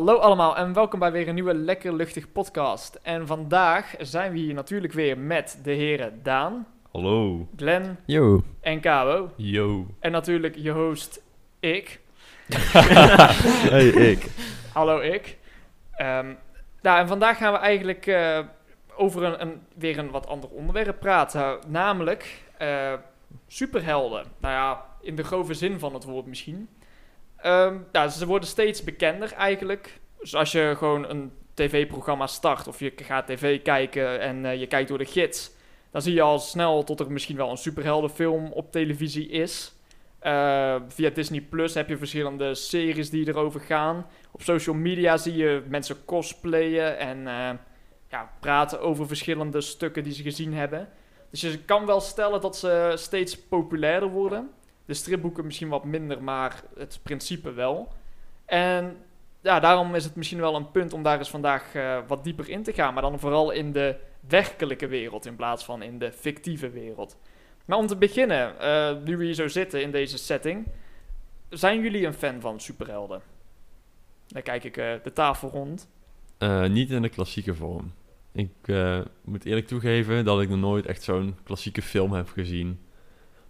Hallo allemaal en welkom bij weer een nieuwe Lekker Luchtig podcast. En vandaag zijn we hier natuurlijk weer met de heren Daan, Hallo. Glenn Yo. en Cabo. Yo. En natuurlijk je host, ik. hey, ik. Hallo ik. Ehm, nou, en vandaag gaan we eigenlijk eh, over een, een, weer een wat ander onderwerp praten. Namelijk eh, superhelden. Nou ja, in de grove zin van het woord misschien. Ehm, ja, ze worden steeds bekender eigenlijk. Dus als je gewoon een tv-programma start of je gaat tv kijken en eh, je kijkt door de gids, dan zie je al snel tot er misschien wel een superheldenfilm op televisie is. Eh, via Disney Plus heb je verschillende series die erover gaan. Op social media zie je mensen cosplayen en eh, ja, praten over verschillende stukken die ze gezien hebben. Dus je kan wel stellen dat ze steeds populairder worden. De stripboeken misschien wat minder, maar het principe wel. En ja, daarom is het misschien wel een punt om daar eens vandaag eh, wat dieper in te gaan. Maar dan vooral in de werkelijke wereld in plaats van in de fictieve wereld. Maar om te beginnen, eh, nu we hier zo zitten in deze setting, zijn jullie een fan van superhelden? Dan kijk ik eh, de tafel rond. Niet in de klassieke vorm. Ik moet eerlijk toegeven dat ik nog nooit echt zo'n klassieke film heb gezien.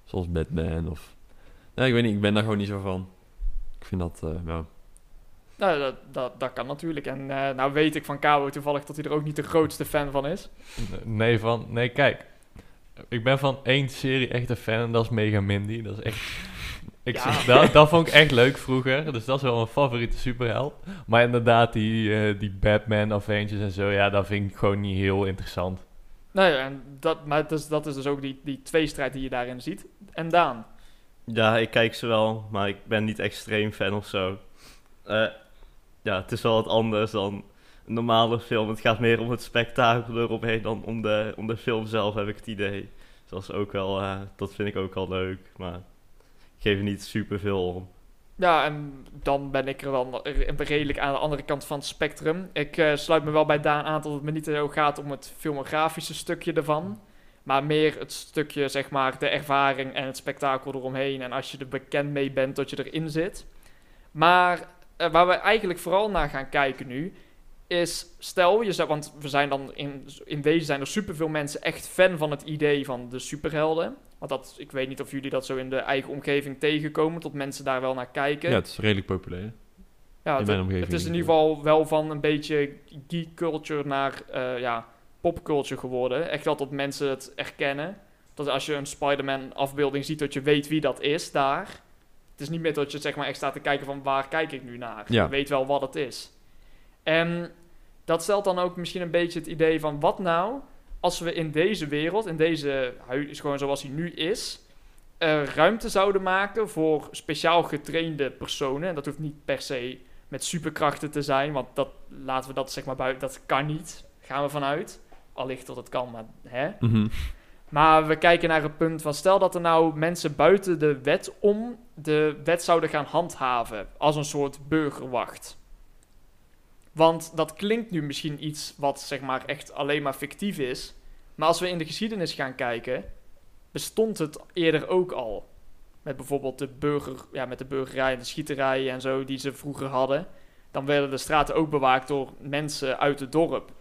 Zoals Batman of... Nee, ik weet niet. Ik ben daar gewoon niet zo van. Ik vind dat, eh, ja... Nou, dat, dat, dat kan natuurlijk. En eh, nou weet ik van Cabo toevallig dat hij er ook niet de grootste fan van is. Nee, van, nee, kijk. Ik ben van één serie echt een fan en dat is Mega Mindy. Dat is echt... Ik, Ja. dat, dat vond ik echt leuk vroeger, dus dat is wel mijn favoriete superheld. Maar inderdaad, die, eh, die Batman, Avengers en zo, ja, dat vind ik gewoon niet heel interessant. Nou ja, en dat, maar dus, dat is dus ook die, die tweestrijd die je daarin ziet. En Daan? Ja, ik kijk ze wel, maar ik ben niet extreem fan of zo. Eh, ja, het is wel wat anders dan een normale film. Het gaat meer om het spektakel eromheen dan om de, om de film zelf, heb ik het idee. Dus dat, is ook wel, eh, dat vind ik ook wel leuk, maar ik geef er niet super veel om. Ja, en dan ben ik er re- redelijk aan de andere kant van het spectrum. Ik eh, sluit me wel bij Daan aan dat het me niet zo gaat om het filmografische stukje ervan. Maar meer het stukje, zeg maar, de ervaring en het spektakel eromheen. En als je er bekend mee bent dat je erin zit. Maar eh, waar we eigenlijk vooral naar gaan kijken nu, is stel, je zou, want we zijn dan in, in wezen zijn er superveel mensen echt fan van het idee van de superhelden. Want dat, ik weet niet of jullie dat zo in de eigen omgeving tegenkomen, tot mensen daar wel naar kijken. Ja, het is redelijk populair. Ja, in het, mijn omgeving het is in ieder geval wel van een beetje geek culture naar eh, ja, popculture geworden. Echt wel dat mensen het erkennen. Dat als je een Spider-Man afbeelding ziet, dat je weet wie dat is daar. Het is niet meer dat je zeg maar echt staat te kijken van waar kijk ik nu naar. Ja. Je weet wel wat het is. En dat stelt dan ook misschien een beetje het idee van wat nou als we in deze wereld, in deze hui- is gewoon zoals hij nu is, eh, ruimte zouden maken voor speciaal getrainde personen. En dat hoeft niet per se met superkrachten te zijn, want dat laten we dat zeg maar buiten, dat kan niet. Gaan we vanuit. Allicht dat het kan, maar hè. Mhm. Maar we kijken naar het punt van stel dat er nou mensen buiten de wet om de wet zouden gaan handhaven als een soort burgerwacht. Want dat klinkt nu misschien iets wat zeg maar echt alleen maar fictief is. Maar als we in de geschiedenis gaan kijken, bestond het eerder ook al. Met bijvoorbeeld de burger, ja, met de burgerij en de schieterij en zo die ze vroeger hadden. Dan werden de straten ook bewaakt door mensen uit het dorp.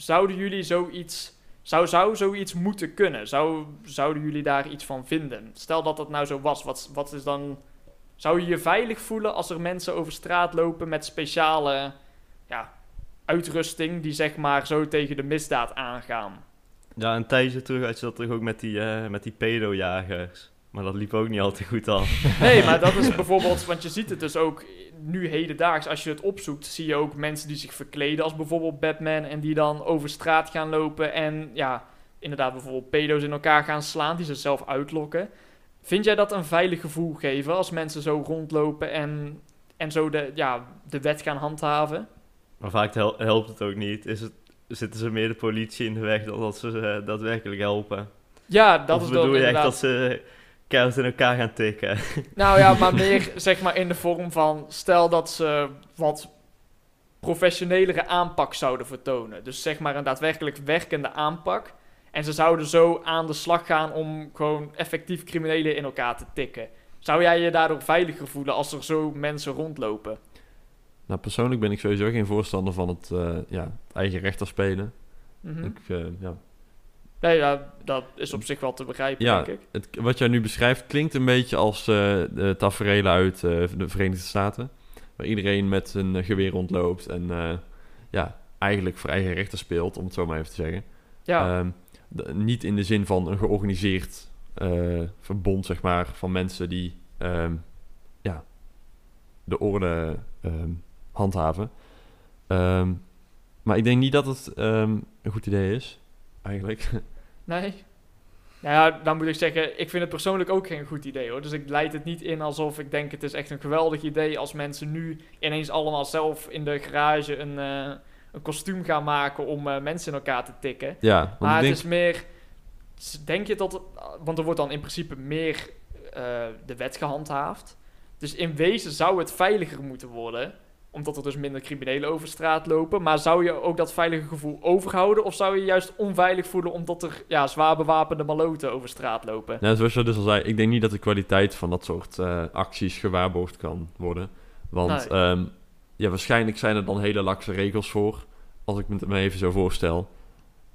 Zouden jullie zoiets zou, zou zoiets moeten kunnen? Zou, zouden jullie daar iets van vinden? Stel dat dat nou zo was, wat, wat is dan... Zou je je veilig voelen als er mensen over straat lopen met speciale ja, uitrusting die zeg maar zo tegen de misdaad aangaan? Ja, een tijdje terug had je dat toch ook met die, eh met die pedojagers. Maar dat liep ook niet altijd goed af. Nee, maar dat is bijvoorbeeld, want je ziet het dus ook nu hedendaags, als je het opzoekt, zie je ook mensen die zich verkleden als bijvoorbeeld Batman en die dan over straat gaan lopen en ja, inderdaad bijvoorbeeld pedo's in elkaar gaan slaan, die ze zelf uitlokken. Vind jij dat een veilig gevoel geven als mensen zo rondlopen en, en zo de, ja, de wet gaan handhaven? Maar vaak hel- helpt het ook niet. Is het, zitten ze meer de politie in de weg dan dat ze daadwerkelijk helpen? Ja, dat of is bedoel dan je echt dat ze keihard in elkaar gaan tikken? Nou ja, maar meer zeg maar in de vorm van stel dat ze wat professionelere aanpak zouden vertonen. Dus zeg maar een daadwerkelijk werkende aanpak. En ze zouden zo aan de slag gaan om gewoon effectief criminelen in elkaar te tikken. Zou jij je daardoor veiliger voelen als er zo mensen rondlopen? Nou, persoonlijk ben ik sowieso geen voorstander van het eh, ja, eigen rechter spelen. Mhm. Ik, eh, ja. Nee, ja, dat is op zich wel te begrijpen, Ja. denk ik. het, wat jij nu beschrijft klinkt een beetje als eh, de tafereelen uit eh, de Verenigde Staten. Waar iedereen met een eh, geweer rondloopt en ja, eigenlijk voor eigen rechter speelt, om het zo maar even te zeggen. Ja, Ehm, niet in de zin van een georganiseerd verbond, zeg maar, van mensen die ehm, ja, de orde ehm, handhaven. Maar ik denk niet dat het een goed idee is, eigenlijk. nee. Nou ja, dan moet ik zeggen, ik vind het persoonlijk ook geen goed idee hoor. Dus ik leid het niet in alsof ik denk het is echt een geweldig idee als mensen nu ineens allemaal zelf in de garage een, eh, een kostuum gaan maken om eh, mensen in elkaar te tikken. ja, want Maar het denk, is meer, denk je dat, want er wordt dan in principe meer eh, de wet gehandhaafd. Dus in wezen zou het veiliger moeten worden, omdat er dus minder criminelen over straat lopen. Maar zou je ook dat veilige gevoel overhouden, of zou je juist onveilig voelen omdat er ja, zwaar bewapende maloten over straat lopen? nou, zoals je dus al zei, ik denk niet dat de kwaliteit van dat soort eh, acties gewaarborgd kan worden. Want Nee. ehm, ja, waarschijnlijk zijn er dan hele lakse regels voor, als ik me het me even zo voorstel.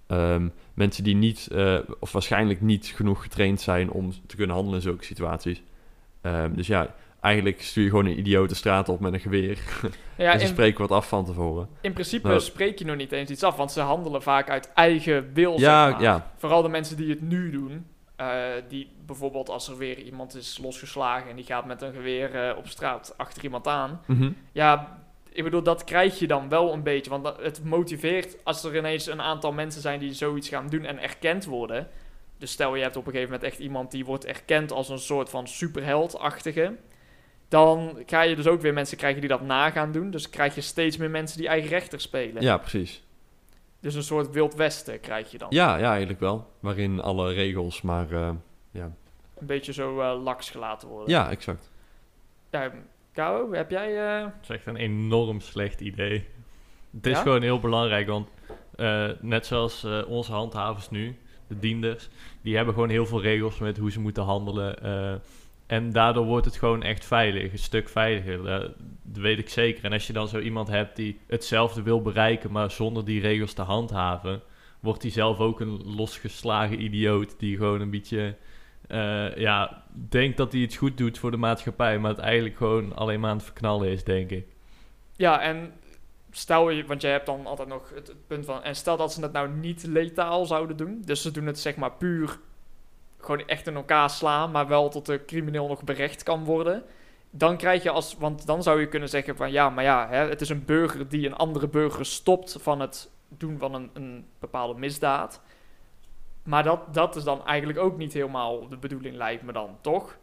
Ehm, mensen die niet, eh, of waarschijnlijk niet genoeg getraind zijn om te kunnen handelen in zulke situaties. Ehm, dus ja, eigenlijk stuur je gewoon een idioot de straat op met een geweer. Ja, en ze in, spreken wat af van tevoren. in principe Nou. spreek je nog niet eens iets af, want ze handelen vaak uit eigen wil. Ja, zeg maar. ja. Vooral de mensen die het nu doen. eh, die bijvoorbeeld als er weer iemand is losgeslagen en die gaat met een geweer eh, op straat achter iemand aan. Mhm. Ja, ik bedoel, dat krijg je dan wel een beetje. Want het motiveert als er ineens een aantal mensen zijn die zoiets gaan doen en erkend worden. Dus stel je hebt op een gegeven moment echt iemand die wordt erkend als een soort van superheldachtige. Dan ga je dus ook weer mensen krijgen die dat na gaan doen. Dus krijg je steeds meer mensen die eigen rechter spelen. ja, precies. Dus een soort Wild Westen krijg je dan. Ja, ja, eigenlijk wel. Waarin alle regels maar... eh, ja. Een beetje zo eh, laks gelaten worden. ja, exact. Ja, heb jij... eh, Het is echt een enorm slecht idee. Het is Ja? gewoon heel belangrijk, want eh, net zoals eh, onze handhavers nu, de dienders, die hebben gewoon heel veel regels met hoe ze moeten handelen. Eh, en daardoor wordt het gewoon echt veilig, een stuk veiliger. Dat, dat weet ik zeker. En als je dan zo iemand hebt die hetzelfde wil bereiken, maar zonder die regels te handhaven, wordt hij zelf ook een losgeslagen idioot die gewoon een beetje eh, ja, denkt dat hij het goed doet voor de maatschappij, maar het eigenlijk gewoon alleen maar aan het verknallen is, denk ik. Ja, en stel je, want jij hebt dan altijd nog het, het punt van, en stel dat ze het nou niet letaal zouden doen, dus ze doen het zeg maar puur gewoon echt in elkaar slaan, maar wel tot de crimineel nog berecht kan worden. Dan krijg je als, want dan zou je kunnen zeggen van ja, maar ja, hè, het is een burger die een andere burger stopt van het doen van een, een bepaalde misdaad. Maar dat, dat is dan eigenlijk ook niet helemaal de bedoeling, lijkt me dan, toch?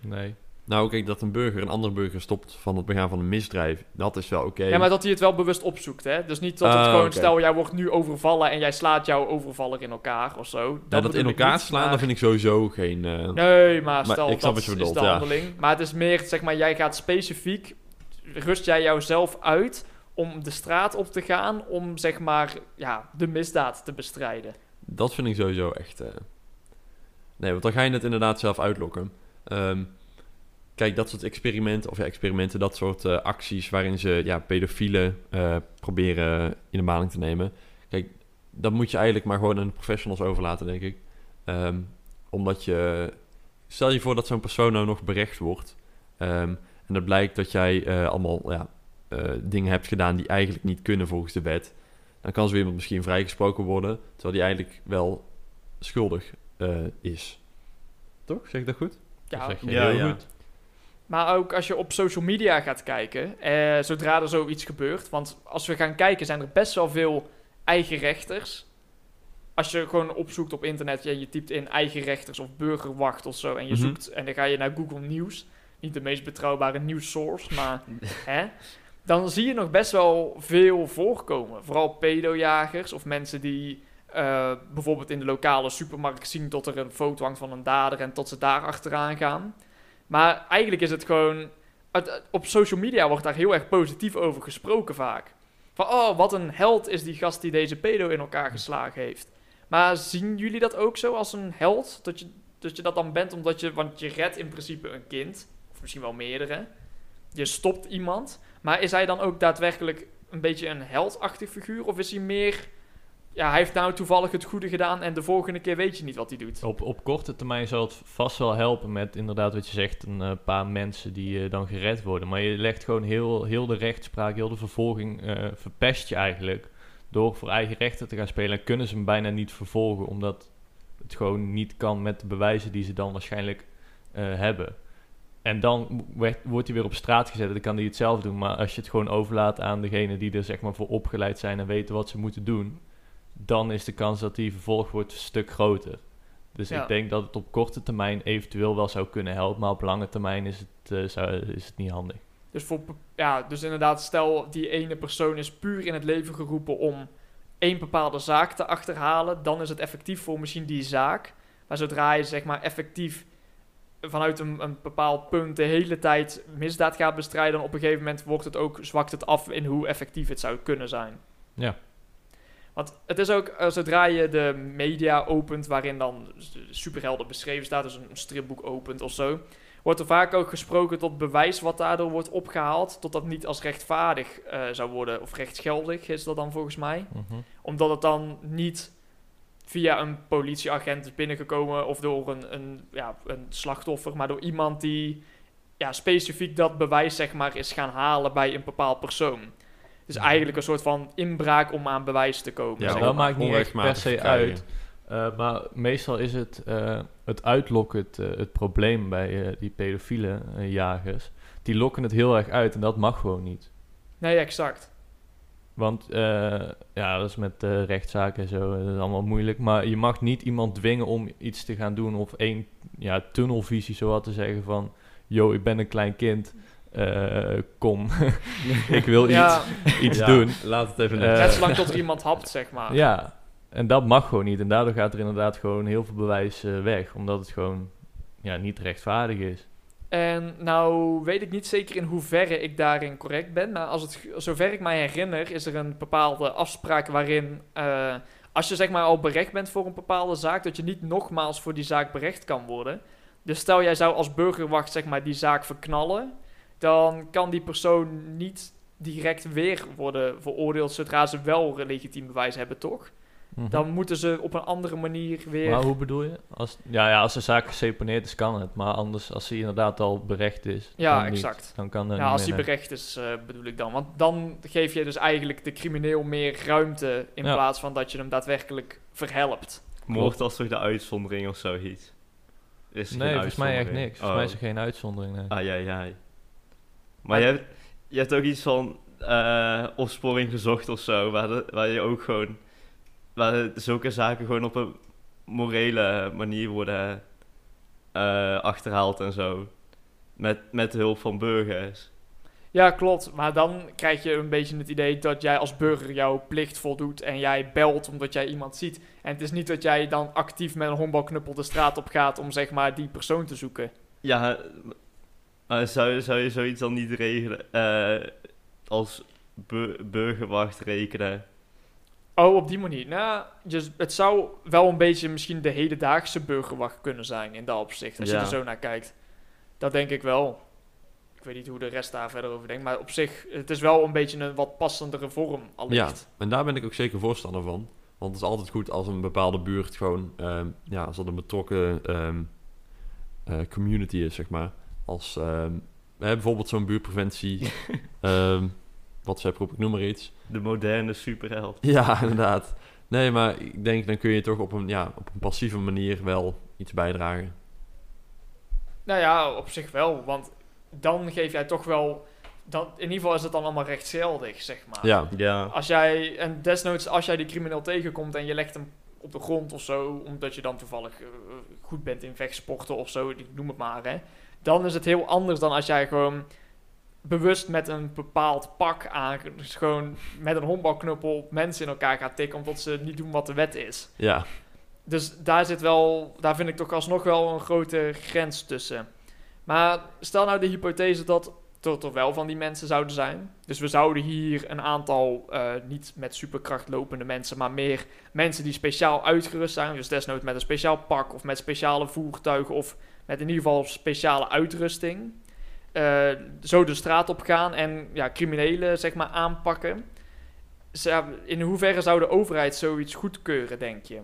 Nee. Nou, kijk, dat een burger een andere burger stopt van het begaan van een misdrijf, dat is wel oké. Ja, maar dat hij het wel bewust opzoekt, hè? Dus niet dat het Ah, gewoon, stel jij wordt nu overvallen en jij slaat jouw overvaller in elkaar of zo. Ja, dat bedoel in ik elkaar niet, slaan, maar- dat vind ik sowieso geen... eh, Nee, maar Maar stel ik snap dat is bedoelt, de ja. handeling. Maar het is meer, zeg maar, jij gaat specifiek, rust jij jouzelf uit om de straat op te gaan om, zeg maar, ja, de misdaad te bestrijden. Dat vind ik sowieso echt... eh, Nee, want dan ga je het inderdaad zelf uitlokken. Ehm, kijk, dat soort experimenten, of ja, experimenten, dat soort eh, acties waarin ze ja, pedofielen eh, proberen in de maling te nemen. Kijk, dat moet je eigenlijk maar gewoon aan de professionals overlaten, denk ik. Ehm, omdat je... Stel je voor dat zo'n persoon nou nog berecht wordt. ehm, en dat blijkt dat jij eh, allemaal ja, eh, dingen hebt gedaan die eigenlijk niet kunnen volgens de wet. Dan kan zo iemand misschien vrijgesproken worden, terwijl die eigenlijk wel schuldig eh, is. Toch? Zeg ik dat goed? Ja, Dat zeg je Ja, heel ja. goed. Maar ook als je op social media gaat kijken, eh, zodra er zoiets gebeurt. Want als we gaan kijken, zijn er best wel veel eigen rechters. Als je gewoon opzoekt op internet, ja, je typt in eigen rechters of burgerwacht of zo. En je Mhm. zoekt en dan ga je naar Google Nieuws. Niet de meest betrouwbare nieuws source, maar hè, dan zie je nog best wel veel voorkomen. Vooral pedojagers of mensen die eh, bijvoorbeeld in de lokale supermarkt zien tot er een foto hangt van een dader en tot ze daar achteraan gaan. Maar eigenlijk is het gewoon. op social media wordt daar heel erg positief over gesproken vaak. Van oh, wat een held is die gast die deze pedo in elkaar geslagen heeft. Maar zien jullie dat ook zo als een held? Dat je dat, je dat dan bent omdat je. Want je redt in principe een kind. Of misschien wel meerdere. je stopt iemand. Maar is hij dan ook daadwerkelijk een beetje een heldachtig figuur? Of is hij meer... Ja, hij heeft nou toevallig het goede gedaan en de volgende keer weet je niet wat hij doet. Op, op korte termijn zal het vast wel helpen met inderdaad wat je zegt, een eh, paar mensen die eh, dan gered worden. Maar je legt gewoon heel, heel de rechtspraak, heel de vervolging, eh, verpest je eigenlijk. Door voor eigen rechten te gaan spelen en kunnen ze hem bijna niet vervolgen, omdat het gewoon niet kan met de bewijzen die ze dan waarschijnlijk hebben. En dan wordt hij weer op straat gezet dan kan hij het zelf doen. Maar als je het gewoon overlaat aan degene die er zeg maar voor opgeleid zijn en weten wat ze moeten doen, dan is de kans dat hij vervolgd wordt een stuk groter. Dus Ja. ik denk dat het op korte termijn eventueel wel zou kunnen helpen, maar op lange termijn is het, eh, zou, is het niet handig. Dus, voor, ja, dus inderdaad, stel die ene persoon is puur in het leven geroepen om één bepaalde zaak te achterhalen, dan is het effectief voor misschien die zaak. Maar zodra je zeg maar effectief vanuit een, een bepaald punt de hele tijd misdaad gaat bestrijden, dan op een gegeven moment wordt het ook, zwakt het af in hoe effectief het zou kunnen zijn. Ja. Want het is ook, eh, zodra je de media opent, waarin dan superhelden beschreven staat, dus een stripboek opent of zo, wordt er vaak ook gesproken tot bewijs wat daardoor wordt opgehaald, tot dat niet als rechtvaardig eh, zou worden, of rechtsgeldig is dat dan volgens mij. Mhm. Omdat het dan niet via een politieagent is binnengekomen of door een, een, ja, een slachtoffer, maar door iemand die ja, specifiek dat bewijs zeg maar is gaan halen bij een bepaald persoon. Dus eigenlijk een soort van inbraak om aan bewijs te komen. Ja, dat maar. maakt niet echt per se uit. Eh, maar meestal is het, eh, het uitlokken het, eh, het probleem bij die pedofiele jagers. Die lokken het heel erg uit en dat mag gewoon niet. Nee, exact. Want eh, ja, dat is met eh, rechtszaken en zo, dat is allemaal moeilijk. Maar je mag niet iemand dwingen om iets te gaan doen of één ja, tunnelvisie zo wat te zeggen van... Yo, ik ben een klein kind, eh, kom, ik wil Ja, iets, iets Ja, doen. Laat het even Eh, net. zolang tot er iemand hapt, zeg maar. Ja, en dat mag gewoon niet. En daardoor gaat er inderdaad gewoon heel veel bewijs eh, weg. Omdat het gewoon ja, niet rechtvaardig is. En nou weet ik niet zeker in hoeverre ik daarin correct ben. Maar als het, zover ik mij herinner, is er een bepaalde afspraak waarin. eh, als je zeg maar al berecht bent voor een bepaalde zaak, dat je niet nogmaals voor die zaak berecht kan worden. Dus stel jij zou als burgerwacht zeg maar die zaak verknallen, dan kan die persoon niet direct weer worden veroordeeld zodra ze wel legitiem bewijs hebben, toch? Dan moeten ze op een andere manier weer. Maar hoe bedoel je? Als, ja, ja, als de zaak geseponeerd is, kan het. Maar anders, als hij inderdaad al berecht is, Ja, dan niet. exact. dan kan Ja, niet als nee. berecht is, eh, bedoel ik dan. Want dan geef je dus eigenlijk de crimineel meer ruimte in Ja. plaats van dat je hem daadwerkelijk verhelpt. Mocht als toch de uitzondering of zoiets? Is Nee, geen volgens mij echt niks. Volgens mij is Oh. er geen uitzondering, nee. Ah, ja, ja. Maar je hebt, je hebt ook iets van eh, opsporing gezocht of zo, waar, de- waar je ook gewoon, waar zulke zaken gewoon op een morele manier worden eh, achterhaald en zo. Met, met de hulp van burgers. Ja, klopt. Maar dan krijg je een beetje het idee dat jij als burger jouw plicht voldoet en jij belt omdat jij iemand ziet. En het is niet dat jij dan actief met een honkbalknuppel de straat op gaat om zeg maar die persoon te zoeken. Ja, maar zou, zou je zoiets dan niet regelen eh, als bu- burgerwacht rekenen? Oh, op die manier. Nou, dus het zou wel een beetje misschien de hedendaagse burgerwacht kunnen zijn in dat opzicht. Als je Ja. er zo naar kijkt. Dat denk ik wel. Ik weet niet hoe de rest daar verder over denkt. Maar op zich, het is wel een beetje een wat passendere vorm Ja, allicht. en daar ben ik ook zeker voorstander van. Want het is altijd goed als een bepaalde buurt gewoon, ehm, ja, als dat een betrokken ehm, eh, community is, zeg maar. Als ehm, bijvoorbeeld zo'n buurtpreventie, ehm WhatsApp groep, ik noem maar iets. De moderne superheld. Ja, inderdaad. Nee, maar ik denk dan kun je toch op een, ja, op een passieve manier wel iets bijdragen. Nou ja, op zich wel. Want dan geef jij toch wel... Dan, in ieder geval is het dan allemaal rechtsgeldig, zeg maar. Ja, Ja, Als jij, en desnoods als jij die crimineel tegenkomt en je legt hem op de grond of zo, omdat je dan toevallig eh, goed bent in vechtsporten of zo, ik noem het maar, hè. Dan is het heel anders dan als jij gewoon bewust met een bepaald pak aan, dus gewoon met een honkbalknuppel mensen in elkaar gaat tikken, omdat ze niet doen wat de wet is. ja, Dus daar zit wel, daar vind ik toch alsnog wel een grote grens tussen. Maar stel nou de hypothese dat er, er wel van die mensen zouden zijn. Dus we zouden hier een aantal eh, niet met superkracht lopende mensen, maar meer mensen die speciaal uitgerust zijn. Dus desnoods met een speciaal pak of met speciale voertuigen of met in ieder geval speciale uitrusting. eh, zo de straat op gaan en ja, criminelen zeg maar aanpakken. In hoeverre zou de overheid zoiets goedkeuren, denk je?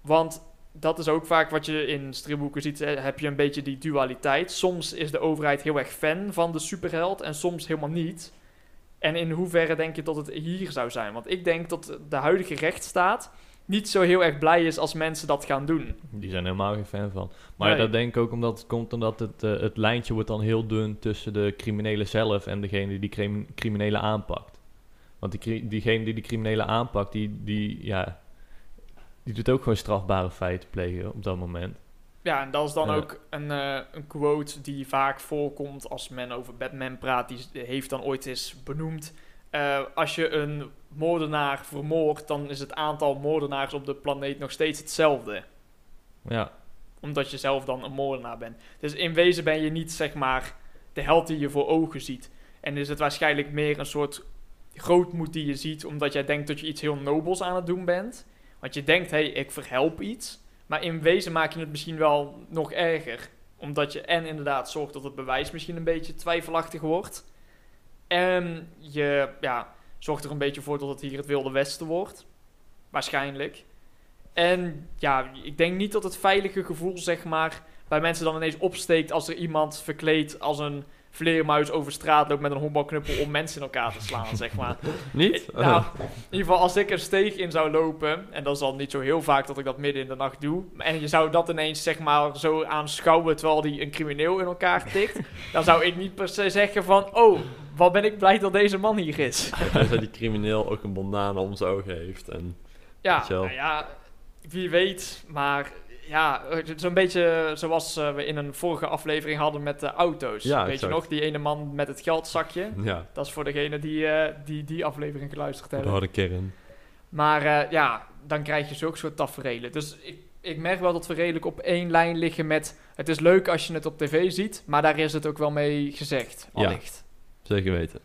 Want dat is ook vaak wat je in stripboeken ziet. Heb je een beetje die dualiteit. Soms is de overheid heel erg fan van de superheld en soms helemaal niet. En in hoeverre denk je dat het hier zou zijn? Want ik denk dat de huidige rechtsstaat niet zo heel erg blij is als mensen dat gaan doen. Die zijn helemaal geen fan van. Maar Nee. dat denk ik ook omdat het komt omdat het, eh, het lijntje wordt dan heel dun tussen de criminelen zelf en degene die crim- criminelen aanpakt. Want die, diegene die de criminelen aanpakt, die, die, ja, die doet ook gewoon strafbare feiten plegen op dat moment. Ja, en dat is dan Ja. ook een, eh, een quote die vaak voorkomt als men over Batman praat. Die heeft dan ooit eens benoemd. eh, als je een moordenaar vermoordt, dan is het aantal moordenaars op de planeet nog steeds hetzelfde. Ja, Omdat je zelf dan een moordenaar bent. Dus in wezen ben je niet, zeg maar, de held die je voor ogen ziet. En is het waarschijnlijk meer een soort grootmoed die je ziet, omdat jij denkt dat je iets heel nobels aan het doen bent. Want je denkt, hé, hey, ik verhelp iets. Maar in wezen maak je het misschien wel nog erger. Omdat je en inderdaad zorgt dat het bewijs misschien een beetje twijfelachtig wordt. En je ja, zorgt er een beetje voor dat het hier het Wilde Westen wordt. Waarschijnlijk. En ja, ik denk niet dat het veilige gevoel, zeg maar, bij mensen dan ineens opsteekt als er iemand verkleed als een vleermuis over straat loopt met een honkbalknuppel om mensen in elkaar te slaan, zeg maar. Niet? Nou, in ieder geval als ik een steeg in zou lopen, en dat is al niet zo heel vaak dat ik dat midden in de nacht doe, en je zou dat ineens zeg maar zo aanschouwen terwijl die een crimineel in elkaar tikt, dan zou ik niet per se zeggen van, oh, wat ben ik blij dat deze man hier is. Zei die crimineel ook een bandana om zijn ogen heeft. En Ja, nou ja, wie weet, maar ja, zo'n beetje zoals eh, we in een vorige aflevering hadden met de auto's. Ja, weet je nog, die ene man met het geldzakje. ja, Dat is voor degene die, eh, die die aflevering geluisterd de hebben. harde kern. Maar eh, ja, dan krijg je zulke soort tafereelen. Dus ik, ik merk wel dat we redelijk op één lijn liggen met... Het is leuk als je het op tv ziet, maar daar is het ook wel mee gezegd, Ja. allicht. Zeker weten.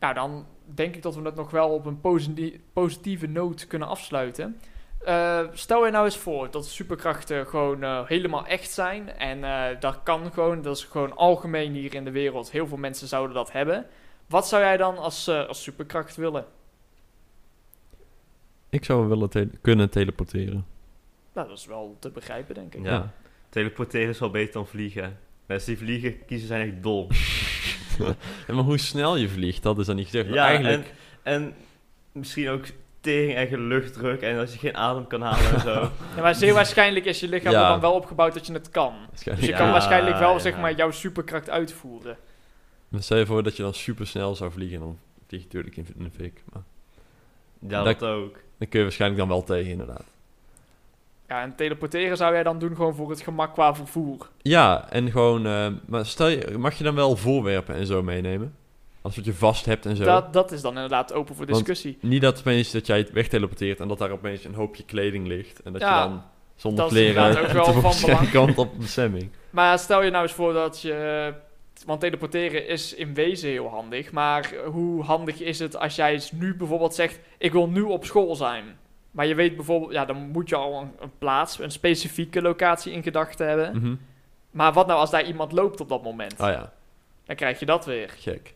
Nou, dan denk ik dat we het nog wel op een posi- positieve noot kunnen afsluiten. Eh, stel je nou eens voor dat superkrachten gewoon eh, helemaal echt zijn. En eh, dat kan gewoon, dat is gewoon algemeen hier in de wereld. Heel veel mensen zouden dat hebben. Wat zou jij dan als, eh, als superkracht willen? Ik zou wel willen te- kunnen teleporteren. Nou, dat is wel te begrijpen, denk ik. Ja. Ja. Teleporteren is wel beter dan vliegen. Mensen die vliegen kiezen zijn echt dol. Ja, maar hoe snel je vliegt, dat is dan niet gezegd. Ja, eigenlijk, en, en misschien ook tering eigen luchtdruk en als je geen adem kan halen en zo. Ja, maar zeer waarschijnlijk is je lichaam Ja. er dan wel opgebouwd dat je het kan. Dus je waarschijnlijk- kan Ja, waarschijnlijk wel, ja. zeg maar, jouw superkracht uitvoeren. Maar Stel je voor dat je dan super snel zou vliegen, dan vlieg je natuurlijk in, in de fik. Maar Ja, Dat- dat ook. dan kun je waarschijnlijk dan wel tegen, inderdaad. Ja, en teleporteren zou jij dan doen gewoon voor het gemak qua vervoer. Ja, en gewoon... eh, maar stel je, mag je dan wel voorwerpen en zo meenemen? Als wat je vast hebt en zo. Dat, dat is dan inderdaad open voor Want- discussie. Niet dat opeens dat jij het wegteleporteert en dat daar opeens een hoopje kleding ligt. En dat Ja, je dan zonder dat is kleren ook wel van belang. komt op bestemming. Maar stel je nou eens voor dat je... Want teleporteren is in wezen heel handig. Maar hoe handig is het als jij eens nu bijvoorbeeld zegt... Ik wil nu op school zijn. Maar je weet bijvoorbeeld... Ja, dan moet je al een, een plaats, een specifieke locatie in gedachten hebben. Mhm. Maar wat nou als daar iemand loopt op dat moment? Ah ja, Dan krijg je dat weer. gek.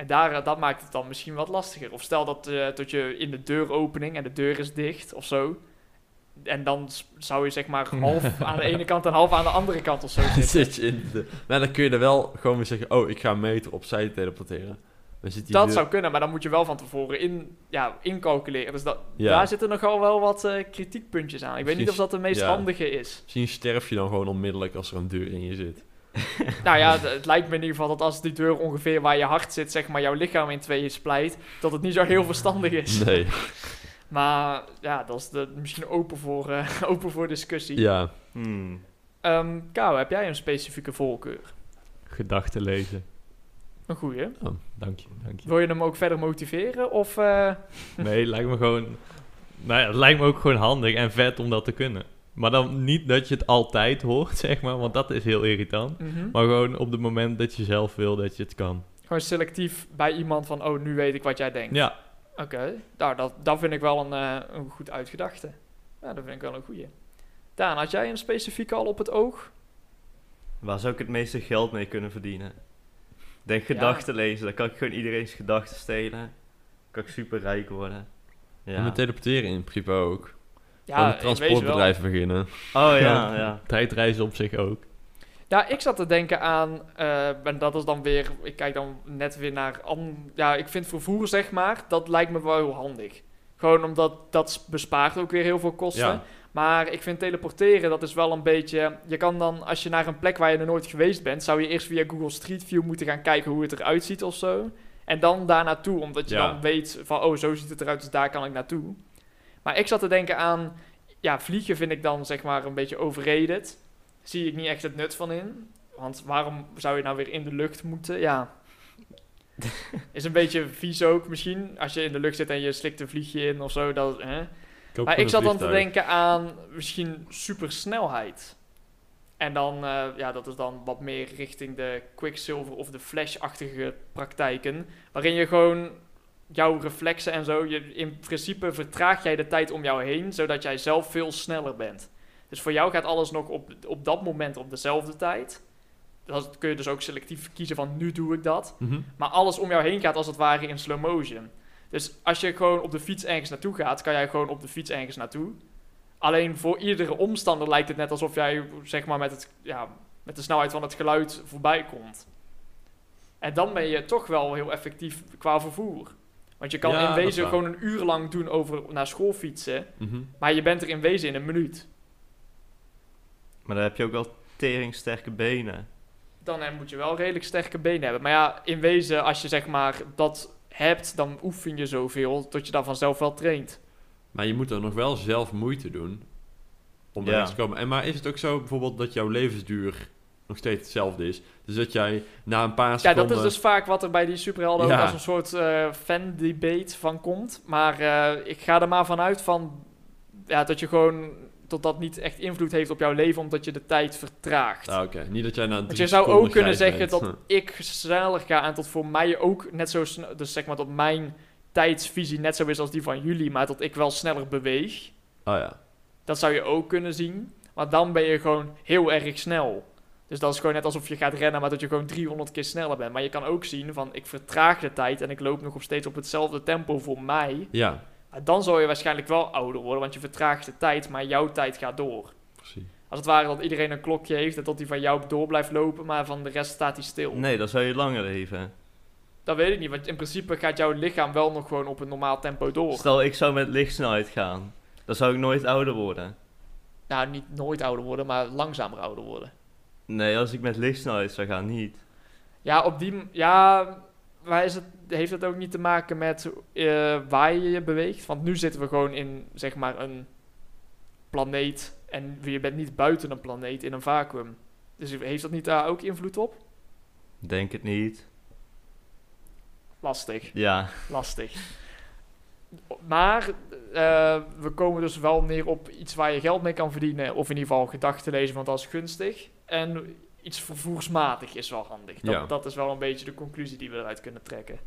En daar, eh, dat maakt het dan misschien wat lastiger. Of stel dat, eh, dat je in de deuropening en de deur is dicht of zo. En dan zou je zeg maar half aan de ene kant en half aan de andere kant of zo zitten. zit je in de... Maar dan kun je er wel gewoon weer zeggen... Oh, ik ga een meter opzij teleporteren. Dan zit Dat deur- zou kunnen, maar dan moet je wel van tevoren in, ja, incalculeren. Dus dat, Ja. daar zitten nogal wel wat eh, kritiekpuntjes aan. Ik weet niet of dat de meest Ja. handige is. Misschien sterf je dan gewoon onmiddellijk als er een deur in je zit. Nou ja, het lijkt me in ieder geval dat als die deur ongeveer waar je hart zit, zeg maar jouw lichaam in tweeën splijt, dat het niet zo heel verstandig is. Nee. Maar ja, dat is de, misschien open voor, eh, open voor discussie. Ja. Hmm. Ehm Kou, heb jij een specifieke voorkeur? gedachten lezen. Een goeie. Dank je, dank je. Wil je hem ook verder motiveren? Of, eh, Nee, het lijkt me gewoon... Nou ja, het lijkt me ook gewoon handig en vet om dat te kunnen. Maar dan niet dat je het altijd hoort, zeg maar, want dat is heel irritant. mhm. Maar gewoon op het moment dat je zelf wil dat je het kan. gewoon selectief bij iemand van, oh, nu weet ik wat jij denkt. Ja, Oké, nou, dat, dat vind ik wel een, eh, een goed uitgedachte. Ja, dat vind ik wel een goeie. Daan, had jij een specifieke al op het oog? Waar zou ik het meeste geld mee kunnen verdienen? Denk gedachten lezen, dan kan ik gewoon iedereen's gedachten stelen. Dan kan ik super rijk worden. En Ja. met teleporteren in principe ook. Ja, een transportbedrijf beginnen. Oh ja, ja. Tijdreizen op zich ook. Ja, ik zat te denken aan, eh, en dat is dan weer, ik kijk dan net weer naar, an, ja, ik vind vervoer zeg maar, dat lijkt me wel heel handig. Gewoon omdat dat bespaart ook weer heel veel kosten. Ja. Maar ik vind teleporteren, dat is wel een beetje, je kan dan, als je naar een plek waar je nog nooit geweest bent, zou je eerst via Google Street View moeten gaan kijken hoe het eruit ziet of zo. En dan daar naartoe, omdat je Ja. dan weet van, oh, zo ziet het eruit, dus daar kan ik naartoe. Maar ik zat te denken aan, ja, vliegen vind ik dan zeg maar een beetje overrated. Zie ik niet echt het nut van in. Want waarom zou je nou weer in de lucht moeten? Ja. Is een beetje vies ook misschien. Als je in de lucht zit en je slikt een vliegje in of zo. Dat, hè? Maar ik zat dan te denken aan misschien supersnelheid. En dan, eh, ja, dat is dan wat meer richting de Quicksilver of de Flash-achtige praktijken. Waarin je gewoon jouw reflexen en zo, je, in principe vertraag jij de tijd om jou heen, zodat jij zelf veel sneller bent. Dus voor jou gaat alles nog op, op dat moment op dezelfde tijd. Dat kun je dus ook selectief kiezen van nu doe ik dat. Mhm. Maar alles om jou heen gaat als het ware in slow motion. Dus als je gewoon op de fiets ergens naartoe gaat, kan jij gewoon op de fiets ergens naartoe. Alleen voor iedere omstander lijkt het net alsof jij zeg maar met, het, ja, met de snelheid van het geluid voorbij komt. En dan ben je toch wel heel effectief qua vervoer. Want je kan Ja, in wezen gewoon een uur lang doen over naar school fietsen. Mhm. Maar je bent er in wezen in een minuut. Maar dan heb je ook wel teringsterke benen. Dan eh, moet je wel redelijk sterke benen hebben. Maar ja, in wezen, als je zeg maar dat hebt, dan oefen je zoveel dat je dan vanzelf wel traint. Maar je moet er nog wel zelf moeite doen om Ja. te komen. En maar is het ook zo bijvoorbeeld dat jouw levensduur nog steeds hetzelfde is? Dus dat jij na een paar Ja, seconden... dat is dus vaak wat er bij die superhelden ook Ja. als een soort eh fan-debate van komt. Maar eh, ik ga er maar vanuit van ja, dat je gewoon dat dat niet echt invloed heeft op jouw leven, omdat je de tijd vertraagt. Ah, Oké, niet dat jij na Want je zou ook kunnen zeggen bent. dat ik sneller ga en tot voor mij ook net zo snel, dus zeg maar dat mijn tijdsvisie net zo is als die van jullie, maar dat ik wel sneller beweeg. Oh ja. Dat zou je ook kunnen zien. Maar dan ben je gewoon heel erg snel. Dus dat is gewoon net alsof je gaat rennen, maar dat je gewoon 300 keer sneller bent. Maar je kan ook zien van, ik vertraag de tijd en ik loop nog op steeds op hetzelfde tempo voor mij. Ja, dan zal je waarschijnlijk wel ouder worden, want je vertraagt de tijd, maar jouw tijd gaat door. precies. Als het ware dat iedereen een klokje heeft en dat die van jou door blijft lopen, maar van de rest staat hij stil. Nee, dan zou je langer leven. Dat weet ik niet, want in principe gaat jouw lichaam wel nog gewoon op een normaal tempo door. Stel, ik zou met lichtsnelheid gaan. Dan zou ik nooit ouder worden. Nou, niet nooit ouder worden, maar langzamer ouder worden. Nee, als ik met lichtsnelheid zou gaan, niet. Ja, op die... Ja, maar is het, heeft het ook niet te maken met eh, waar je je beweegt? Want nu zitten we gewoon in, zeg maar, een planeet. En je bent niet buiten een planeet in een vacuüm. Dus heeft dat niet daar ook invloed op? Denk het niet. Lastig, Ja, lastig. Maar eh, we komen dus wel neer op iets waar je geld mee kan verdienen. Of in ieder geval gedachten lezen, want dat is gunstig. En iets vervoersmatig is wel handig. Dat, Ja. dat is wel een beetje de conclusie die we eruit kunnen trekken.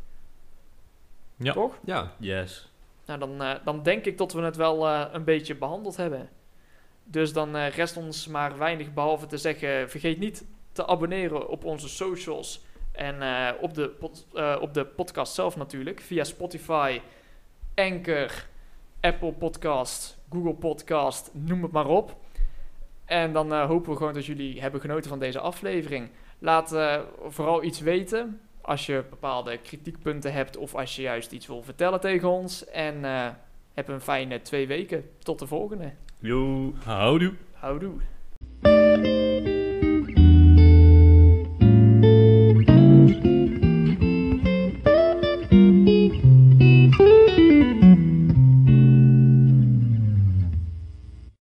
Ja. Toch? Ja, yes. Nou, dan, eh, dan denk ik dat we het wel eh, een beetje behandeld hebben. Dus dan eh, rest ons maar weinig behalve te zeggen: vergeet niet te abonneren op onze socials. En eh, op, de pod- eh, op de podcast zelf natuurlijk. Via Spotify, Anchor, Apple Podcast, Google Podcast, noem het maar op. En dan eh, hopen we gewoon dat jullie hebben genoten van deze aflevering. Laat eh, vooral iets weten als je bepaalde kritiekpunten hebt of als je juist iets wil vertellen tegen ons. En eh, heb een fijne twee weken. Tot de volgende. Joe. Houdoe. Houdoe.